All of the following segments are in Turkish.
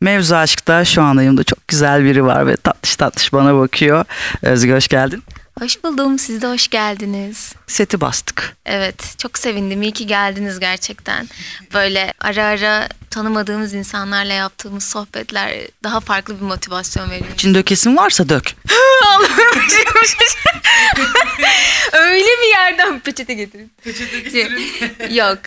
Mevzu aşkta şu anda yanımda çok güzel biri var ve tatlış tatlış bana bakıyor. Özge hoş geldin. Hoş buldum. Siz de hoş geldiniz. Seti bastık. Evet, çok sevindim. İyi ki geldiniz gerçekten. Böyle ara ara tanımadığımız insanlarla yaptığımız sohbetler daha farklı bir motivasyon veriyor. İçin dökesin varsa dök. Öyle bir yerden peçete getirin. Peçete getirin. Yok.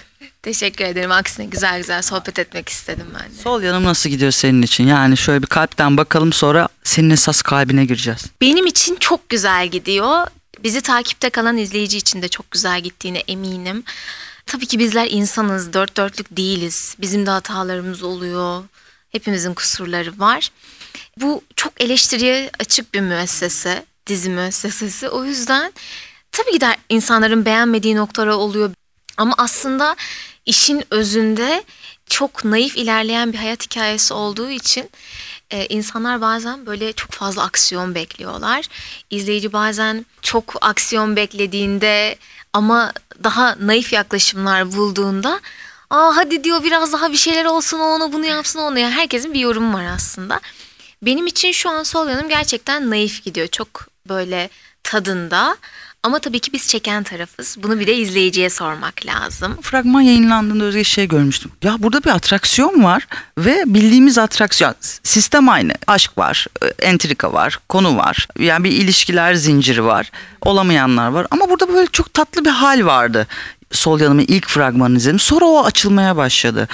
Teşekkür ederim. Aksine güzel güzel sohbet etmek istedim ben de. Sol yanım nasıl gidiyor senin için? Yani şöyle bir kalpten bakalım sonra senin esas kalbine gireceğiz. Benim için çok güzel gidiyor. Bizi takipte kalan izleyici için de çok güzel gittiğine eminim. Tabii ki bizler insanız, dört dörtlük değiliz. Bizim de hatalarımız oluyor. Hepimizin kusurları var. Bu çok eleştiriye açık bir müessese, dizi müessesesi. O yüzden tabii ki de insanların beğenmediği noktalar oluyor. Ama aslında işin özünde çok naif ilerleyen bir hayat hikayesi olduğu için e, insanlar bazen böyle çok fazla aksiyon bekliyorlar. İzleyici bazen çok aksiyon beklediğinde ama daha naif yaklaşımlar bulduğunda Aa hadi diyor biraz daha bir şeyler olsun o onu bunu yapsın onu. Yani herkesin bir yorumu var aslında. Benim için şu an sol yanım gerçekten naif gidiyor. Çok böyle tadında. Ama tabii ki biz çeken tarafız. Bunu bir de izleyiciye sormak lazım. Fragman yayınlandığında Özge şey görmüştüm. Ya burada bir atraksiyon var ve bildiğimiz atraksiyon. Sistem aynı. Aşk var, e, entrika var, konu var. Yani bir ilişkiler zinciri var. Olamayanlar var. Ama burada böyle çok tatlı bir hal vardı. Sol yanımın ilk fragmanını izledim. Sonra o açılmaya başladı.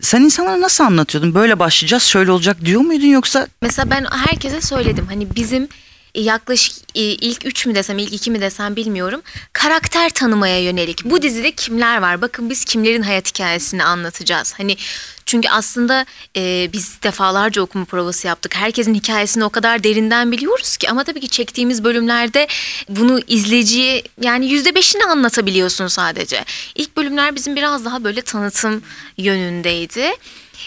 Sen insanlara nasıl anlatıyordun? Böyle başlayacağız, şöyle olacak diyor muydun yoksa Mesela ben herkese söyledim. Hani bizim yaklaşık e, ilk üç mü desem ilk iki mi desem bilmiyorum. Karakter tanımaya yönelik. Bu dizide kimler var? Bakın biz kimlerin hayat hikayesini anlatacağız. Hani çünkü aslında e, biz defalarca okuma provası yaptık. Herkesin hikayesini o kadar derinden biliyoruz ki. Ama tabii ki çektiğimiz bölümlerde bunu izleyiciye yani yüzde beşini anlatabiliyorsun sadece. İlk bölümler bizim biraz daha böyle tanıtım yönündeydi.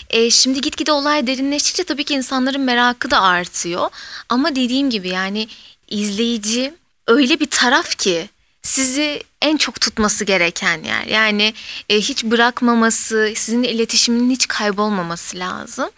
E, şimdi gitgide olay derinleştikçe tabii ki insanların merakı da artıyor. Ama dediğim gibi yani izleyici öyle bir taraf ki sizi en çok tutması gereken yer. Yani e, hiç bırakmaması, sizinle iletişimin hiç kaybolmaması lazım.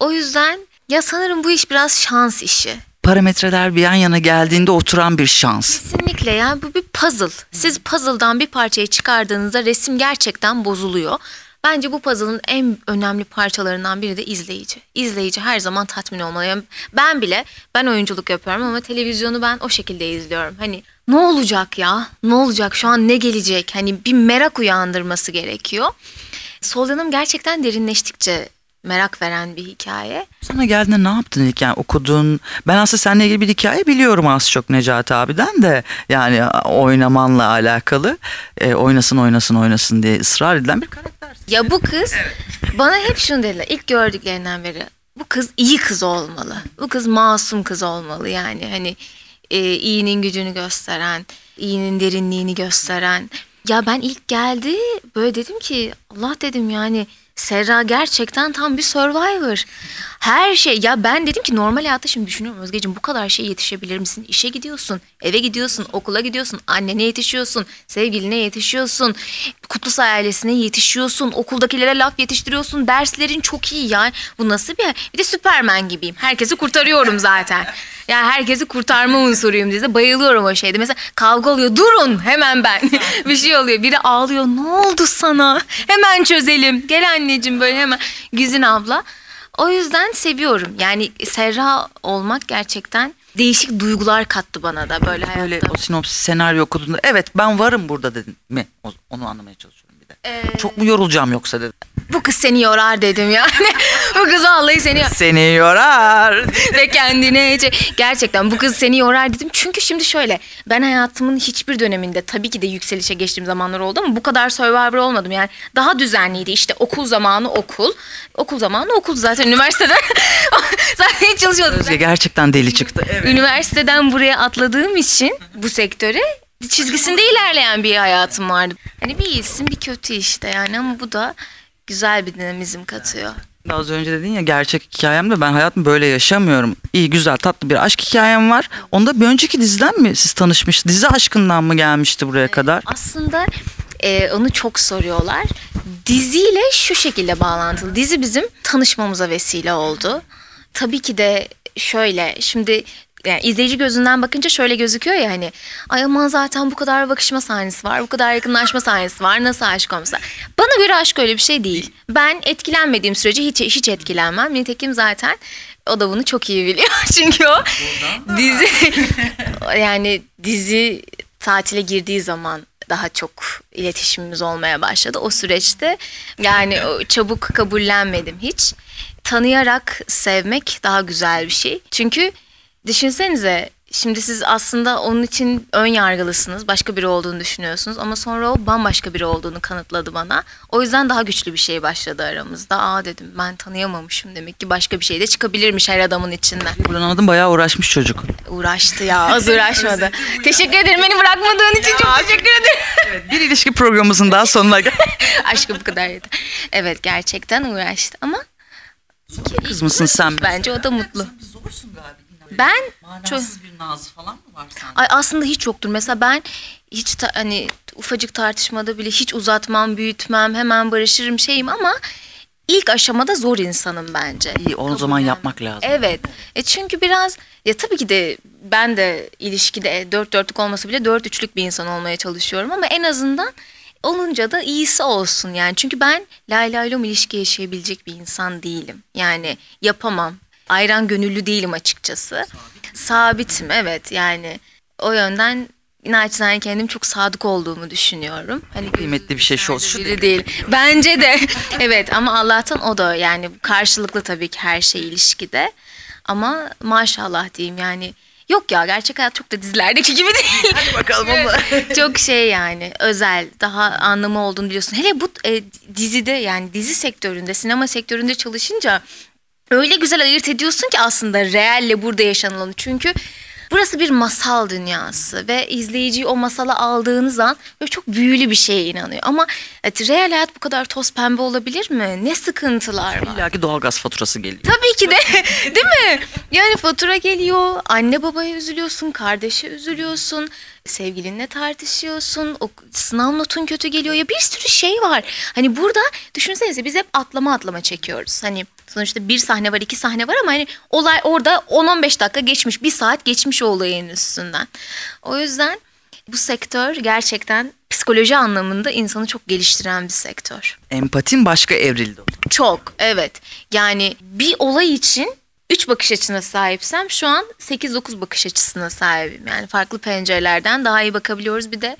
O yüzden ya sanırım bu iş biraz şans işi. parametreler bir yan yana geldiğinde oturan bir şans? Kesinlikle yani bu bir puzzle. Siz puzzle'dan bir parçayı çıkardığınızda resim gerçekten bozuluyor. Bence bu puzzle'ın en önemli parçalarından biri de izleyici. İzleyici her zaman tatmin olmalı. Yani ben bile ben oyunculuk yapıyorum ama televizyonu ben o şekilde izliyorum. Hani ne olacak ya? Ne olacak? Şu an ne gelecek? Hani bir merak uyandırması gerekiyor. Sol yanım gerçekten derinleştikçe merak veren bir hikaye. Sana geldiğinde ne yaptın ilk yani okudun? Ben aslında seninle ilgili bir hikaye biliyorum az çok Necati abiden de yani oynamanla alakalı e, oynasın oynasın oynasın diye ısrar edilen bir karakter. Ya bu kız bana hep şunu dediler ilk gördüklerinden beri. Bu kız iyi kız olmalı. Bu kız masum kız olmalı yani hani e, iyinin gücünü gösteren, iyinin derinliğini gösteren. Ya ben ilk geldi böyle dedim ki Allah dedim yani Serra gerçekten tam bir survivor. Her şey ya ben dedim ki normal hayatta şimdi düşünüyorum Özgeciğim bu kadar şey yetişebilir misin? İşe gidiyorsun, eve gidiyorsun, okula gidiyorsun, annene yetişiyorsun, sevgiline yetişiyorsun, Kutlusu ailesine yetişiyorsun, okuldakilere laf yetiştiriyorsun, derslerin çok iyi ya. Bu nasıl bir Bir de Süpermen gibiyim. Herkesi kurtarıyorum zaten. Yani herkesi kurtarma unsuruyum diye bayılıyorum o şeyde. Mesela kavga oluyor durun hemen ben. bir şey oluyor biri ağlıyor ne oldu sana? Hemen çözelim. Gel anneciğim böyle hemen Güzin abla. O yüzden seviyorum. Yani Serra olmak gerçekten değişik duygular kattı bana da böyle hayatta. Böyle o sinopsis senaryo okuduğunda evet ben varım burada dedin mi? Onu anlamaya çalışıyorum Ee, Çok mu yorulacağım yoksa dedim. bu kız seni yorar dedim yani. bu kız vallahi seni yorar. Seni yorar. ve kendine çek- gerçekten bu kız seni yorar dedim. Çünkü şimdi şöyle ben hayatımın hiçbir döneminde tabii ki de yükselişe geçtiğim zamanlar oldu ama bu kadar survivor olmadım. Yani daha düzenliydi işte okul zamanı okul. Okul zamanı okul zaten üniversiteden zaten hiç çalışmadım. Özge gerçekten deli çıktı. Evet. Üniversiteden buraya atladığım için bu sektöre çizgisinde ilerleyen bir hayatım vardı. Hani bir iyisin bir kötü işte yani ama bu da güzel bir dinamizm katıyor. Az önce dedin ya gerçek hikayemde ben hayatımı böyle yaşamıyorum. İyi güzel tatlı bir aşk hikayem var. Onda bir önceki diziden mi siz tanışmış? Dizi aşkından mı gelmişti buraya kadar? Aslında Ee, onu çok soruyorlar. Diziyle şu şekilde bağlantılı. Dizi bizim tanışmamıza vesile oldu. Tabii ki de şöyle şimdi yani izleyici gözünden bakınca şöyle gözüküyor ya hani ay aman zaten bu kadar bakışma sahnesi var bu kadar yakınlaşma sahnesi var nasıl aşk olmasa. Bana göre aşk öyle bir şey değil. Ben etkilenmediğim sürece hiç hiç etkilenmem. Nitekim zaten o da bunu çok iyi biliyor. Çünkü o dizi yani dizi tatile girdiği zaman daha çok iletişimimiz olmaya başladı. O süreçte yani çabuk kabullenmedim hiç. Tanıyarak sevmek daha güzel bir şey. Çünkü düşünsenize şimdi siz aslında onun için ön yargılısınız. Başka biri olduğunu düşünüyorsunuz ama sonra o bambaşka biri olduğunu kanıtladı bana. O yüzden daha güçlü bir şey başladı aramızda. Aa dedim ben tanıyamamışım demek ki başka bir şey de çıkabilirmiş her adamın içinden. Buradan anladım bayağı uğraşmış çocuk. Uğraştı ya az uğraşmadı. teşekkür ederim beni bırakmadığın için çok teşekkür ederim. Bir ilişki programımızın daha sonuna gel- Aşkı bu kadar yeter. Evet gerçekten uğraştı ama Kız mısın sen? bence o da mutlu. Zorsun galiba. Ben çok bir naz falan mı var sende? Ay aslında hiç yoktur. Mesela ben hiç ta- hani ufacık tartışmada bile hiç uzatmam, büyütmem, hemen barışırım şeyim ama ilk aşamada zor insanım bence. İyi o zaman yapmak lazım. Evet. E çünkü biraz ya tabii ki de ben de ilişkide e, dört dörtlük olmasa bile dört üçlük bir insan olmaya çalışıyorum ama en azından olunca da iyisi olsun yani. Çünkü ben lay lay lom ilişki yaşayabilecek bir insan değilim. Yani yapamam. Ayran gönüllü değilim açıkçası. Sabitim evet yani o yönden naçizane kendim çok sadık olduğumu düşünüyorum. Hani Kıymetli bir şey şu şu biri değil. Bence de. evet ama Allah'tan o da yani karşılıklı tabii ki her şey ilişkide. Ama maşallah diyeyim yani. Yok ya gerçek hayat çok da dizilerdeki gibi değil. Hadi bakalım ama. çok şey yani özel daha anlamı olduğunu biliyorsun. Hele bu e, dizide yani dizi sektöründe sinema sektöründe çalışınca öyle güzel ayırt ediyorsun ki aslında reelle burada yaşanılanı. Çünkü burası bir masal dünyası ve izleyiciyi o masala aldığınız an böyle çok büyülü bir şeye inanıyor. Ama evet, real hayat bu kadar toz pembe olabilir mi? Ne sıkıntılar var. İlla ki doğalgaz faturası geliyor. Tabii ki de değil mi? Yani fatura geliyor, anne babaya üzülüyorsun, kardeşe üzülüyorsun, sevgilinle tartışıyorsun, o sınav notun kötü geliyor ya bir sürü şey var. Hani burada düşünsenize biz hep atlama atlama çekiyoruz. Hani sonuçta bir sahne var, iki sahne var ama hani olay orada 10-15 dakika geçmiş, bir saat geçmiş o olayın üstünden. O yüzden bu sektör gerçekten psikoloji anlamında insanı çok geliştiren bir sektör. Empatin başka evrildi. Çok evet. Yani bir olay için 3 bakış açısına sahipsem şu an 8-9 bakış açısına sahibim. Yani farklı pencerelerden daha iyi bakabiliyoruz. Bir de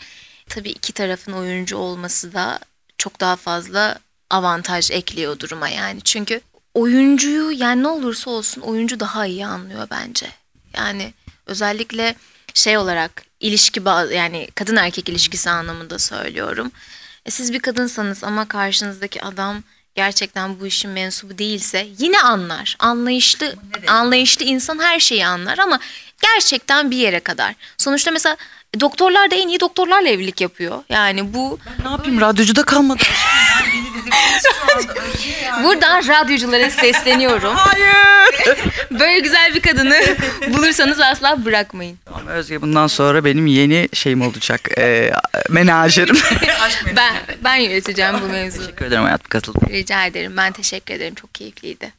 tabii iki tarafın oyuncu olması da çok daha fazla avantaj ekliyor duruma yani. Çünkü oyuncuyu yani ne olursa olsun oyuncu daha iyi anlıyor bence. Yani özellikle şey olarak ilişki yani kadın erkek ilişkisi anlamında söylüyorum. E siz bir kadınsanız ama karşınızdaki adam gerçekten bu işin mensubu değilse yine anlar. Anlayışlı anlayışlı insan her şeyi anlar ama gerçekten bir yere kadar. Sonuçta mesela doktorlar da en iyi doktorlarla evlilik yapıyor. Yani bu Ne yapayım radyocuda kalmadı. buradan radyoculara sesleniyorum. Hayır. Böyle güzel bir kadını bulursanız asla bırakmayın. Tamam Özge bundan sonra benim yeni şeyim olacak. E, menajerim. Ben ben yöneteceğim bu mevzuyu. Teşekkür ederim hayatım katıldığın Rica ederim. Ben teşekkür ederim. Çok keyifliydi.